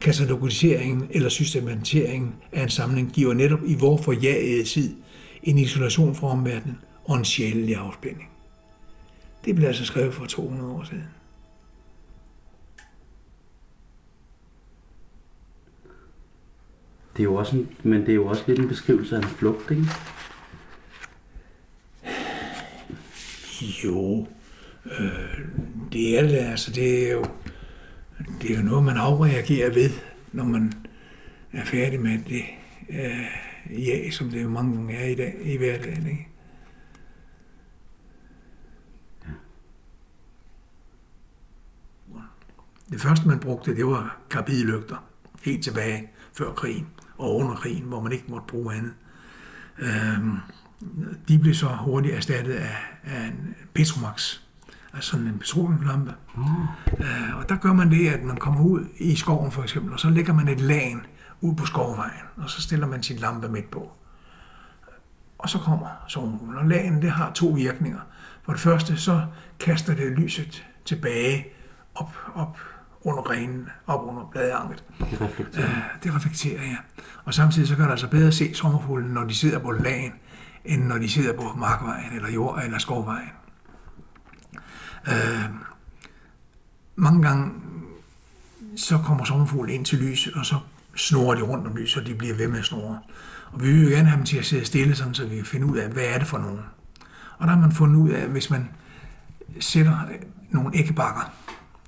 katalogiseringen eller systematiseringen af en samling giver netop i vor forjagede tid en isolation fra omverdenen og en sjælelig afspænding. Det blev altså skrevet for 200 år siden. Det er jo også en, men det er jo også lidt en beskrivelse af en flugt, ikke? Jo, øh, det er det, altså det er jo, det er jo noget, man afreagerer ved, når man er færdig med det øh, ja, som det jo mange gange er i dag i hverdagen. Ikke? Det første, man brugte, det var karbidlygter, helt tilbage før krigen og under krigen, hvor man ikke måtte bruge andet. Øhm, de blev så hurtigt erstattet af, af en Petromax, altså sådan en petroleumlampe. Mm. Øh, og der gør man det, at man kommer ud i skoven for eksempel, og så lægger man et lagen ud på skovvejen, og så stiller man sin lampe midt på. Og så kommer solen. Og lagen, det har to virkninger. For det første, så kaster det lyset tilbage op, op under grenen, op under bladanket. Det reflekterer. Øh, det reflekterer, ja. Og samtidig så kan det altså bedre se sommerfuglen, når de sidder på lagen, end når de sidder på markvejen, eller jord, eller skovvejen. Øh, mange gange så kommer sommerfuglen ind til lyset, og så snorer de rundt om lyset, og de bliver ved med at snore. Og vi vil jo gerne have dem til at sidde stille, sådan, så vi kan finde ud af, hvad er det for nogen. Og der har man fundet ud af, at hvis man sætter nogle æggebakker,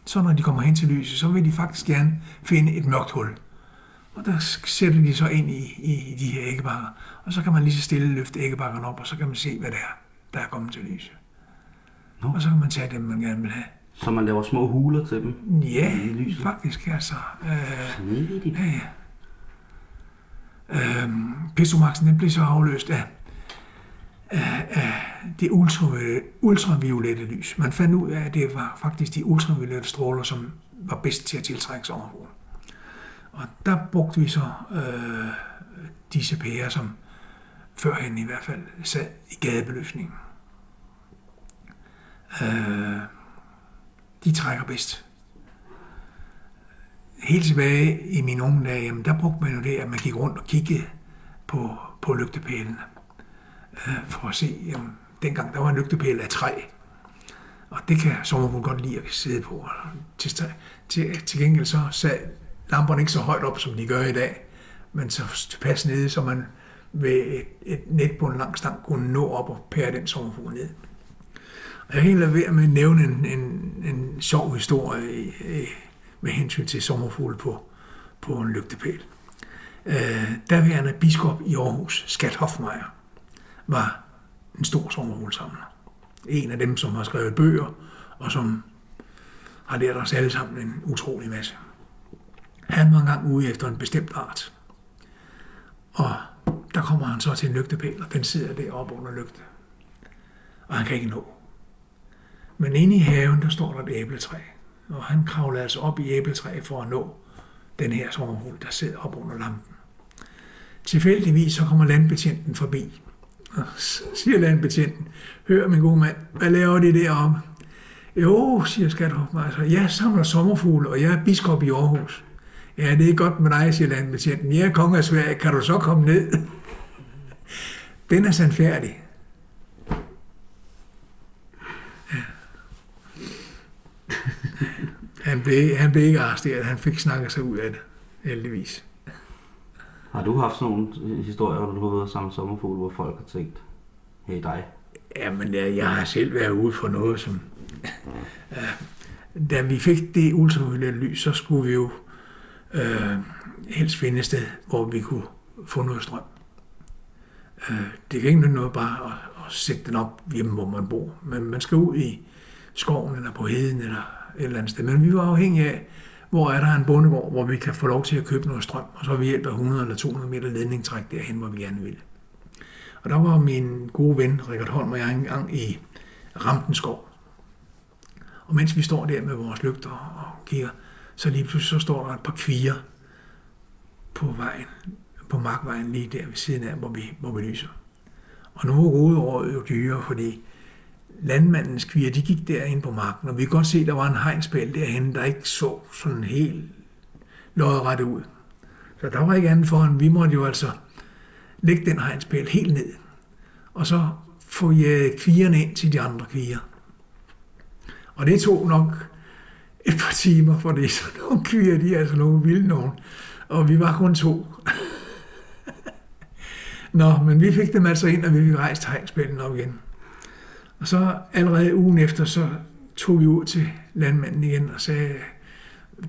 så når de kommer hen til lyset, så vil de faktisk gerne finde et mørkt hul. Og der sætter de så ind i, i, i de her æggebakker, og så kan man lige så stille løfte æggebakkerne op, og så kan man se, hvad det er, der er kommet til lyset. Nå. Og så kan man tage dem, man gerne vil have. Så man laver små huler til dem. Ja, lyset. faktisk altså. Øh, Snedigt. ja, ja. Øhm, Pestomaxen den blev så afløst af, af, af det ultraviolette, ultraviolette lys. Man fandt ud af, at det var faktisk de ultraviolette stråler, som var bedst til at tiltrække sommerfuglen. Og der brugte vi så øh, disse pærer, som førhen i hvert fald sad i gadebelysningen. Øh, de trækker bedst. Helt tilbage i mine unge dage, jamen, der brugte man jo det, at man gik rundt og kiggede på, på lygtepælene. Øh, for at se, jamen, dengang der var en lygtepæl af træ. Og det kan sommerfuglen godt lide at sidde på. Til, til, til gengæld så sad lamperne ikke så højt op, som de gør i dag, men så tilpas nede, så man ved et, et net på en lang stang kunne nå op og pære den sommerfugl ned. Og jeg kan helt lade være med at nævne en, en, en sjov historie i, i, med hensyn til sommerfugle på, på en lygtepæl. Øh, derværende biskop i Aarhus, Skat Hofmeier, var en stor sommerfuglesamler. En af dem, som har skrevet bøger, og som har lært os alle sammen en utrolig masse. Han var engang ude efter en bestemt art. Og der kommer han så til en lygtepæl, og den sidder deroppe under lygte. Og han kan ikke nå. Men inde i haven, der står der et æbletræ. Og han kravler altså op i æbletræet for at nå den her sommerhul, der sidder op under lampen. Tilfældigvis så kommer landbetjenten forbi. Og siger landbetjenten, hør min gode mand, hvad laver de deroppe? Jo, siger Skathofmeister, jeg samler sommerfugle, og jeg er biskop i Aarhus. Ja, det er godt med dig, siger landbetjenten. Jeg er konge af Sverige, kan du så komme ned? Den er sandfærdig. Ja. Han blev, han blev ikke arresteret, han fik snakket sig ud af det, heldigvis. Har du haft sådan nogle historier, hvor du har været og samlet sommerfugle, hvor folk har tænkt, hey dig? Jamen, jeg, jeg har selv været ude for noget, som... Ja, da vi fik det ultraviolette lys, så skulle vi jo øh, helst finde et sted, hvor vi kunne få noget strøm. Øh, det kan ikke nytte noget bare at, at sætte den op hjemme, hvor man bor. Men man skal ud i skoven eller på heden eller et eller andet sted. Men vi var afhængige af, hvor er der en bondegård, hvor vi kan få lov til at købe noget strøm, og så vi hjælp af 100 eller 200 meter ledning træk derhen, hvor vi gerne ville. Og der var min gode ven, Richard Holm og jeg engang i Ramtenskov. Og mens vi står der med vores lygter og kigger, så lige pludselig så står der et par kvier på vejen, på markvejen lige der ved siden af, hvor vi, hvor vi lyser. Og nu er rodeåret jo dyre, fordi landmandens kvier, de gik derind på marken, og vi kan godt se, at der var en hegnspæl derhen, der ikke så sådan helt lodret ud. Så der var ikke andet for, end vi måtte jo altså lægge den hegnspæl helt ned, og så få øh, jeg kvierne ind til de andre kvier. Og det tog nok et par timer, for det er sådan nogle kvier, de er altså nogle vilde nogen. Og vi var kun to. Nå, men vi fik dem altså ind, og vi fik rejst hegnspænden op igen. Og så allerede ugen efter, så tog vi ud til landmanden igen og sagde,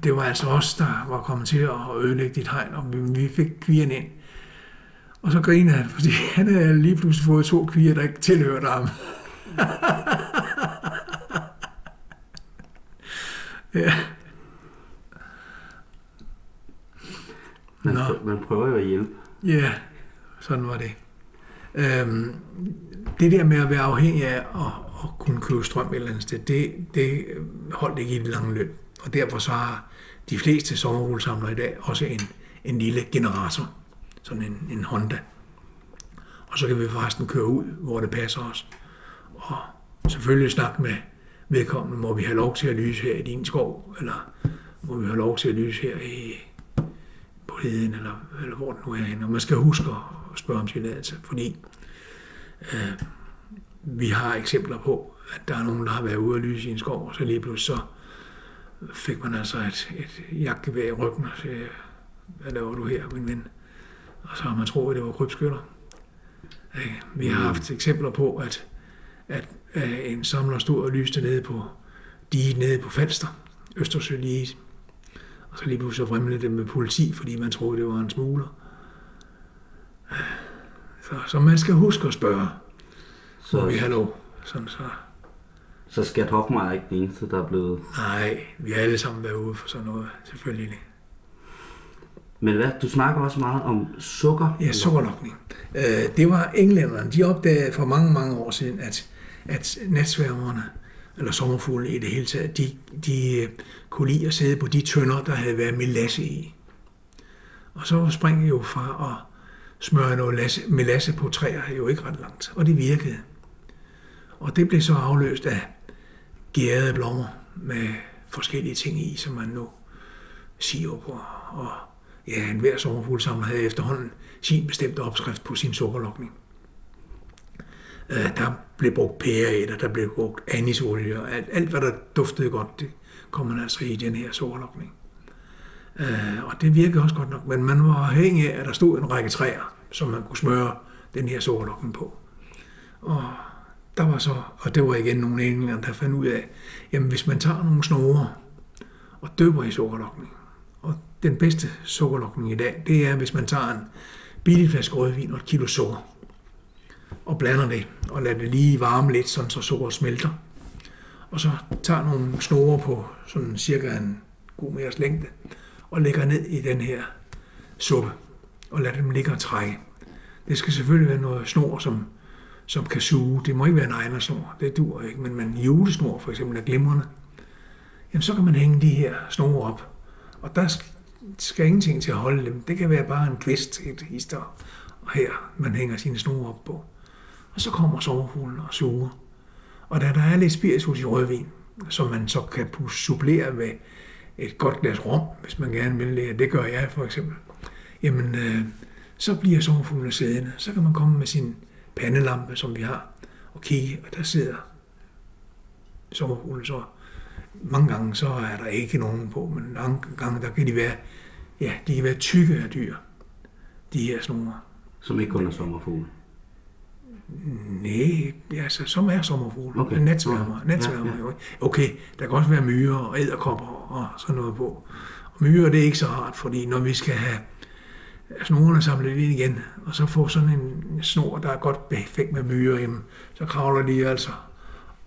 det var altså os, der var kommet til at ødelægge dit hegn, og vi fik kvierne ind. Og så griner han, fordi han havde lige pludselig fået to kvier, der ikke tilhørte ham. ja. Man, Nå. man prøver jo at hjælpe. Ja, sådan var det. Øhm, det der med at være afhængig af at, at kunne købe strøm et eller andet sted, det, det holdt ikke i det lange løb. Og derfor så har de fleste sommerhulsamlere i dag også en, en lille generator, sådan en, en Honda. Og så kan vi forresten køre ud, hvor det passer os. Og selvfølgelig snakke med vedkommende, må vi have lov til at lyse her i din skov, eller må vi have lov til at lyse her i, på heden, eller, eller hvor det nu er henne. Og man skal huske at spørge om tilladelse, fordi øh, vi har eksempler på, at der er nogen, der har været ude og lyse i en skov, og så lige pludselig så fik man altså et, et jagtgevær i ryggen og siger, hvad laver du her, min ven? Og så har man troet, at det var krybskytter. Øh, Vi har haft eksempler på, at, at øh, en samler stod og lyste nede på diget nede på Falster, Østersø lige og så lige pludselig vrimlede det med politi, fordi man troede, det var en smugler. Så, så man skal huske at spørge, Så, må vi have lov. Sådan så. så Skat Hoffmeier er ikke den eneste, der er blevet... Nej, vi har alle sammen været ude for sådan noget, selvfølgelig. Men hvad, du snakker også meget om sukker. Ja, sukkerlokning. Øh, det var englænderne. De opdagede for mange, mange år siden, at, at natsværmerne, eller sommerfuglene i det hele taget, de, de øh, kunne lide at sidde på de tønder, der havde været melasse i. Og så springer jo fra at smøre noget lasse, melasse på træer jo ikke ret langt, og det virkede. Og det blev så afløst af gærede blommer med forskellige ting i, som man nu siger på. Og ja, enhver sommerfuglsamler havde efterhånden sin bestemte opskrift på sin sukkerlokning. Øh, der blev brugt pæreætter, der blev brugt anisolie, og alt, alt hvad der duftede godt, det kom man altså i den her sukkerlokning. Øh, og det virkede også godt nok, men man var afhængig af, at der stod en række træer, som man kunne smøre den her sukkerlokning på. Og der var så, og det var igen nogle englænder, der fandt ud af, jamen hvis man tager nogle snore og døber i sukkerlokning, og den bedste sukkerlokning i dag, det er, hvis man tager en billig flaske rødvin og et kilo sukker, og blander det, og lader det lige varme lidt, sådan så sukkeret smelter. Og så tager nogle snore på sådan cirka en god meters længde, og lægger ned i den her suppe, og lader dem ligge og trække. Det skal selvfølgelig være noget snor, som, som kan suge. Det må ikke være en egen snor, det dur ikke, men, man julesnor for eksempel er glimrende. jamen så kan man hænge de her snore op. Og der skal, skal ingenting til at holde dem. Det kan være bare en kvist, et hister, og her man hænger sine snore op på. Og så kommer sommerfuglen og suger. Og da der er lidt spiritus i rødvin, som man så kan supplere med et godt glas rom, hvis man gerne vil det, det gør jeg for eksempel, jamen øh, så bliver sommerfuglene siddende. Så kan man komme med sin pandelampe, som vi har, og kigge, og der sidder sommerfuglen så. Mange gange så er der ikke nogen på, men mange gange der kan de være, ja, de kan være tykke af dyr, de her snore. Som ikke kun er sommerfugle? Nej, altså, som er sommerfugle. Okay. Natsværmer. Natsværmer ja, ja. Okay, der kan også være myrer og æderkopper og sådan noget på. Og myrer, det er ikke så rart, fordi når vi skal have snorene samlet ind igen, og så få sådan en snor, der er godt perfekt med myrer, jamen, så kravler de altså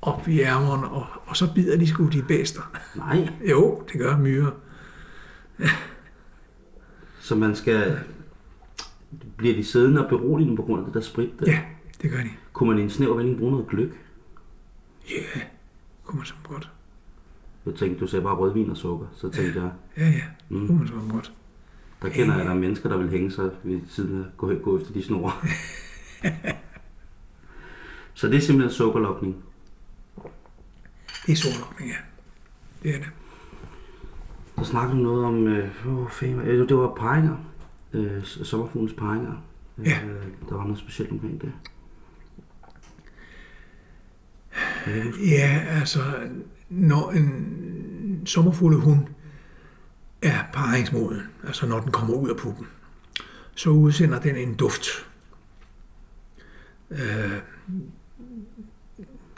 op i ærmerne, og, og så bider de sgu de bedste. Nej. Jo, det gør myrer. Så man skal... Bliver de siddende og beroligende på grund af det der sprit? Der? Ja, det gør de. Kunne man i en snæver vending bruge noget gløk? Ja, kunne man så godt. Jeg tænkte, du sagde bare rødvin og sukker, så tænkte ja. jeg... Ja, ja, mm. kunne man så godt. Der kender jeg, der er mennesker, der vil hænge sig ved siden af gå, gå efter de snore. så det er simpelthen sukkerlokning? Det er sukkerlokning, ja. Det er det. Så snakkede noget om, øh, øh, det var paringer, øh, sommerfuglens paringer. Ja. Øh, der var noget specielt omkring det. Ja, altså, når en sommerfuglehund er paringsmoden, altså når den kommer ud af puppen, så udsender den en duft. Øh,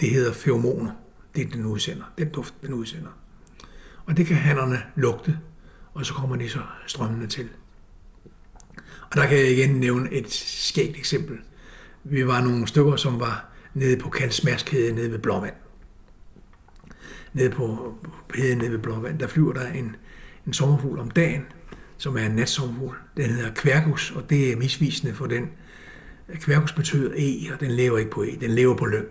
det hedder feromoner, det den udsender, den duft den udsender. Og det kan hannerne lugte, og så kommer de så strømmende til. Og der kan jeg igen nævne et skægt eksempel. Vi var nogle stykker, som var nede på Kalsmærskæden nede ved Blåvand. Nede på heden nede ved Blåvand, der flyver der en, en sommerfugl om dagen, som er en natsommerfugl. Den hedder kværkus, og det er misvisende for den. Kværkus betyder e, og den lever ikke på e, den lever på løn.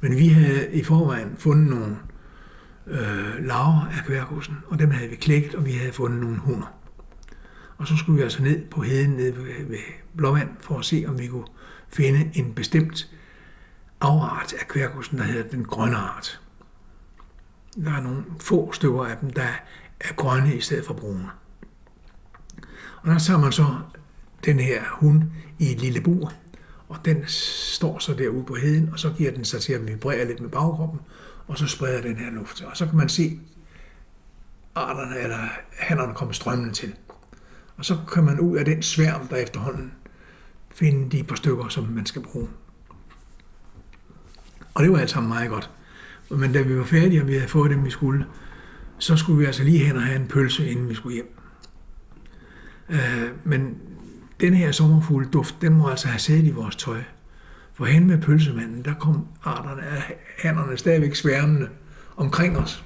Men vi havde i forvejen fundet nogle øh, laver af kværkusen, og dem havde vi klækket, og vi havde fundet nogle hunder. Og så skulle vi altså ned på heden nede ved, ved Blåvand for at se, om vi kunne finde en bestemt afart af kværkusen, der hedder den grønne art. Der er nogle få stykker af dem, der er grønne i stedet for brune. Og der tager man så den her hund i et lille bur, og den står så derude på heden, og så giver den sig til at vibrere lidt med bagkroppen, og så spreder den her luft. Og så kan man se arterne eller hannerne komme strømmende til. Og så kan man ud af den sværm, der efterhånden finde de par stykker, som man skal bruge. Og det var alt sammen meget godt. Men da vi var færdige, og vi havde fået dem, vi skulle, så skulle vi altså lige hen og have en pølse, inden vi skulle hjem. Øh, men den her sommerfulde duft, den må altså have siddet i vores tøj. For hen med pølsemanden, der kom arterne af hænderne stadigvæk sværmende omkring os.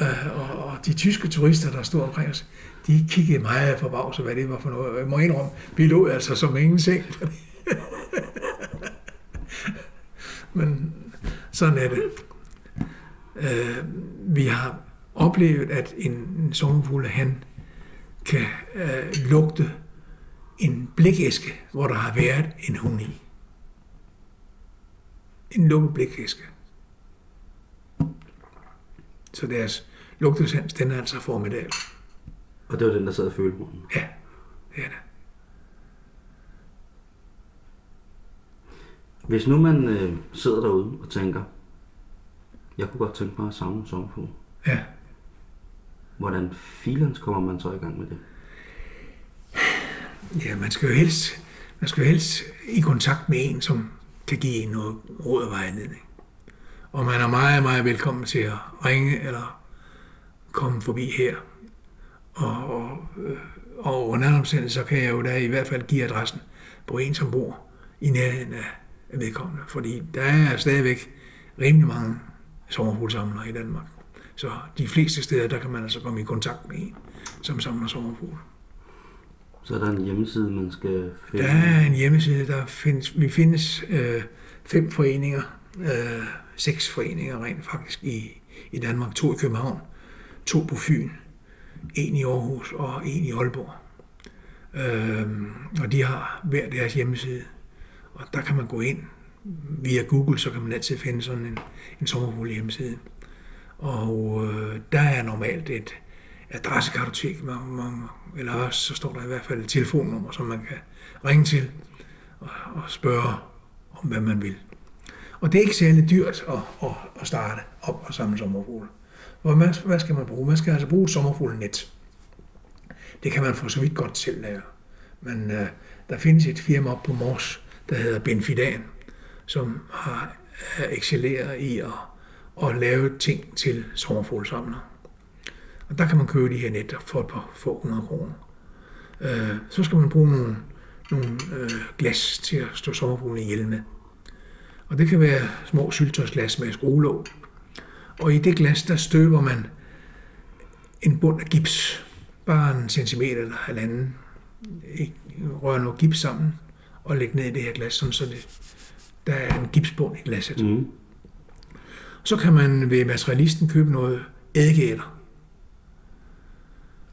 Øh, og, og de tyske turister, der stod omkring os, de kiggede meget forbavset, hvad det var for noget. Jeg må indrømme, vi lå altså som ingenting. Men sådan er det. Øh, vi har oplevet, at en, en sommerfugl, han kan øh, lugte en blikæske, hvor der har været en hund i. En lukket blikæske. Så deres lugtesans, den er altså formidabel. Og det var den, der sad og følte munden? Ja, det er det. Hvis nu man øh, sidder derude og tænker, jeg kunne godt tænke mig at samle en sommerfugl. Ja. Hvordan filens kommer man så i gang med det? Ja, man skal jo helst, man skal jo helst i kontakt med en, som kan give en noget råd og vejledning. Og man er meget, meget velkommen til at ringe eller komme forbi her. Og, og, øh, og under andre så kan jeg jo da i hvert fald give adressen på en, som bor i nærheden af vedkommende. Fordi der er stadigvæk rimelig mange sommerfuglsamlere i Danmark. Så de fleste steder, der kan man altså komme i kontakt med en, som samler sommerfugle. Så er der en hjemmeside, man skal finde? Der er en hjemmeside, der findes, vi findes øh, fem foreninger, øh, seks foreninger rent faktisk i, i Danmark, to i København, to på Fyn, en i Aarhus og en i Aalborg. Øhm, og de har hver deres hjemmeside. Og der kan man gå ind via Google, så kan man altid finde sådan en, en sommerfugl hjemmeside. Og øh, der er normalt et adressekartotek, man, man, eller også så står der i hvert fald et telefonnummer, som man kan ringe til og, og spørge om, hvad man vil. Og det er ikke særlig dyrt at, at, at starte op og samle sommerfugle. Og hvad, hvad skal man bruge? Man skal altså bruge et sommerfuglenet. Det kan man for så vidt godt selv lære. Men øh, der findes et firma op på Mors, der hedder Benfidan, som har excelleret i at, at lave ting til sommerfuglesamlere. Og der kan man købe de her net for et par få hundrede kroner. Øh, så skal man bruge nogle, nogle øh, glas til at stå sommerfuglen ihjel med. Og det kan være små syltøjsglas med skruelåg. Og i det glas, der støber man en bund af gips, bare en centimeter eller halvanden. Rør noget gips sammen og lægge ned i det her glas, sådan så det, der er en gipsbund i glasset. Mm. Så kan man ved materialisten købe noget eddikeætter.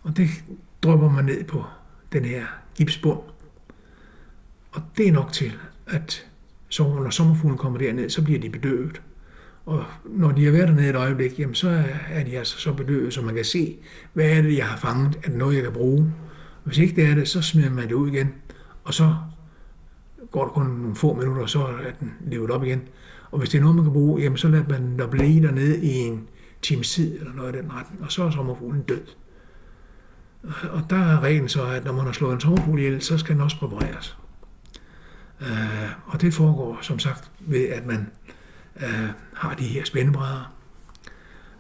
Og det dropper man ned på den her gipsbund. Og det er nok til, at så når sommerfuglen kommer derned, så bliver de bedøvet. Og når de har været dernede et øjeblik, jamen så er de altså så bedøvet, så man kan se, hvad er det, jeg har fanget, er det noget, jeg kan bruge. Hvis ikke det er det, så smider man det ud igen, og så går der kun nogle få minutter, og så er den levet op igen. Og hvis det er noget, man kan bruge, jamen så lader man der blive dernede i en times tid, eller noget i den retning, og så er sommerfuglen død. Og der er reglen så, at når man har slået en sommerfugl ihjel, så skal den også præpareres. Øh, og det foregår som sagt ved, at man øh, har de her spændebrædder.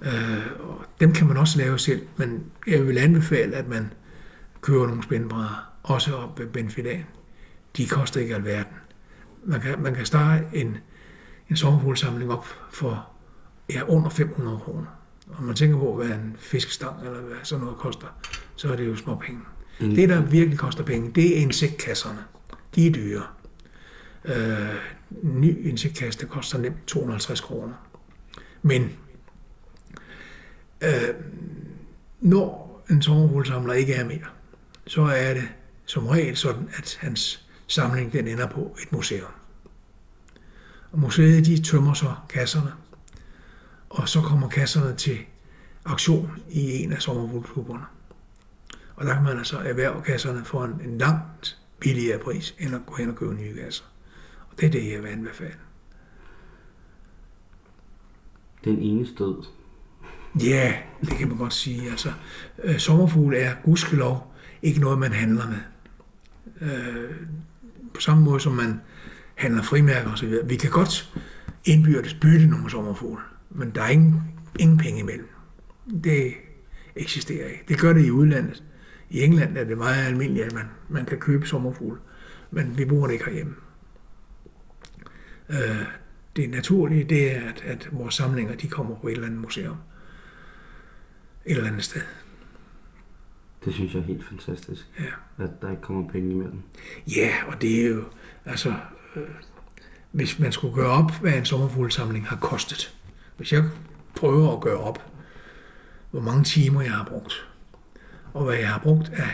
Øh, og dem kan man også lave selv, men jeg vil anbefale, at man køber nogle spændebrædder, også op ved Benfidan. De koster ikke alverden. Man kan, man kan starte en, en sommerfuglsamling op for ja, under 500 kroner. Og man tænker på, hvad en fiskestang eller hvad sådan noget koster, så er det jo små penge. Mm. Det, der virkelig koster penge, det er insektkasserne. De er dyre. Øh, ny insektkasse, koster nemt 250 kroner. Men øh, når en sommerfuglsamler ikke er mere, så er det som regel sådan, at hans samling den ender på et museum. Og museet de tømmer så kasserne, og så kommer kasserne til aktion i en af sommerfuglklubberne. Og der kan man altså erhverve kasserne for en, en langt billigere pris, end at gå hen og købe nye kasser. Det er det, jeg vil anbefale. Den ene stød. Ja, det kan man godt sige. Altså, øh, sommerfugle er gudskelov ikke noget, man handler med. Øh, på samme måde som man handler frimærker osv. Vi kan godt indbyrdes bytte nogle sommerfugle, men der er ingen, ingen penge imellem. Det eksisterer ikke. Det gør det i udlandet. I England er det meget almindeligt, at man, man kan købe sommerfugle, men vi bruger det ikke herhjemme. Øh, det naturlige, det er, at, at vores samlinger, de kommer på et eller andet museum. Et eller andet sted. Det synes jeg er helt fantastisk. Ja. At der ikke kommer penge imellem. Ja, og det er jo, altså, øh, hvis man skulle gøre op, hvad en sommerfuglsamling har kostet. Hvis jeg prøver at gøre op, hvor mange timer jeg har brugt, og hvad jeg har brugt af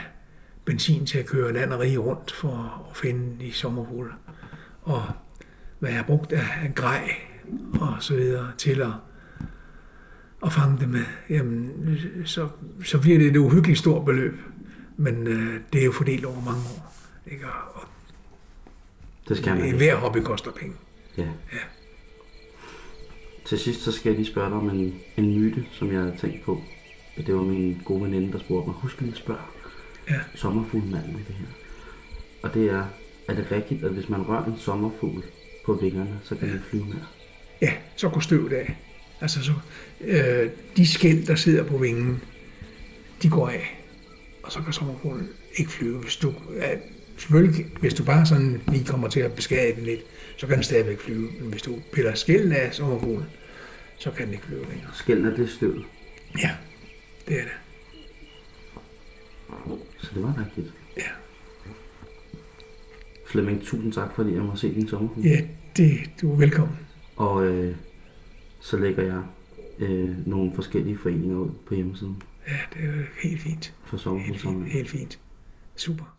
benzin til at køre land og rige rundt for at finde de sommerfugle, og hvad jeg har brugt af grej og så videre til at, at fange det med, jamen, så, så bliver det et uhyggeligt stort beløb. Men øh, det er jo fordelt over mange år. Ikke? Og, det skal man. Hver hobby koster penge. Ja. ja. Til sidst så skal jeg lige spørge dig om en, en myte, som jeg havde tænkt på. Det var min gode veninde, der spurgte mig, husk lige at spørge ja. sommerfuglmanden i det her. Og det er, er det rigtigt, at hvis man rører en sommerfugl, på vingerne, så kan ja. den flyve mere. Ja, så går støvet af. Altså så, øh, de skæld, der sidder på vingen, de går af. Og så kan sommerfuglen ikke flyve. Hvis du, ja, selvfølgelig, hvis du bare sådan lige kommer til at beskade den lidt, så kan den stadigvæk flyve. Men hvis du piller skælden af sommerfuglen, så kan den ikke flyve længere. Skælden er det støvet? Ja, det er det. Så det var rigtigt? Flemming, tusind tak, fordi jeg må se din sommerfugl. Ja, det, du er velkommen. Og øh, så lægger jeg øh, nogle forskellige foreninger ud på hjemmesiden Ja, det er helt fint. for Helt fint. sommerhussamling. Helt fint. Super.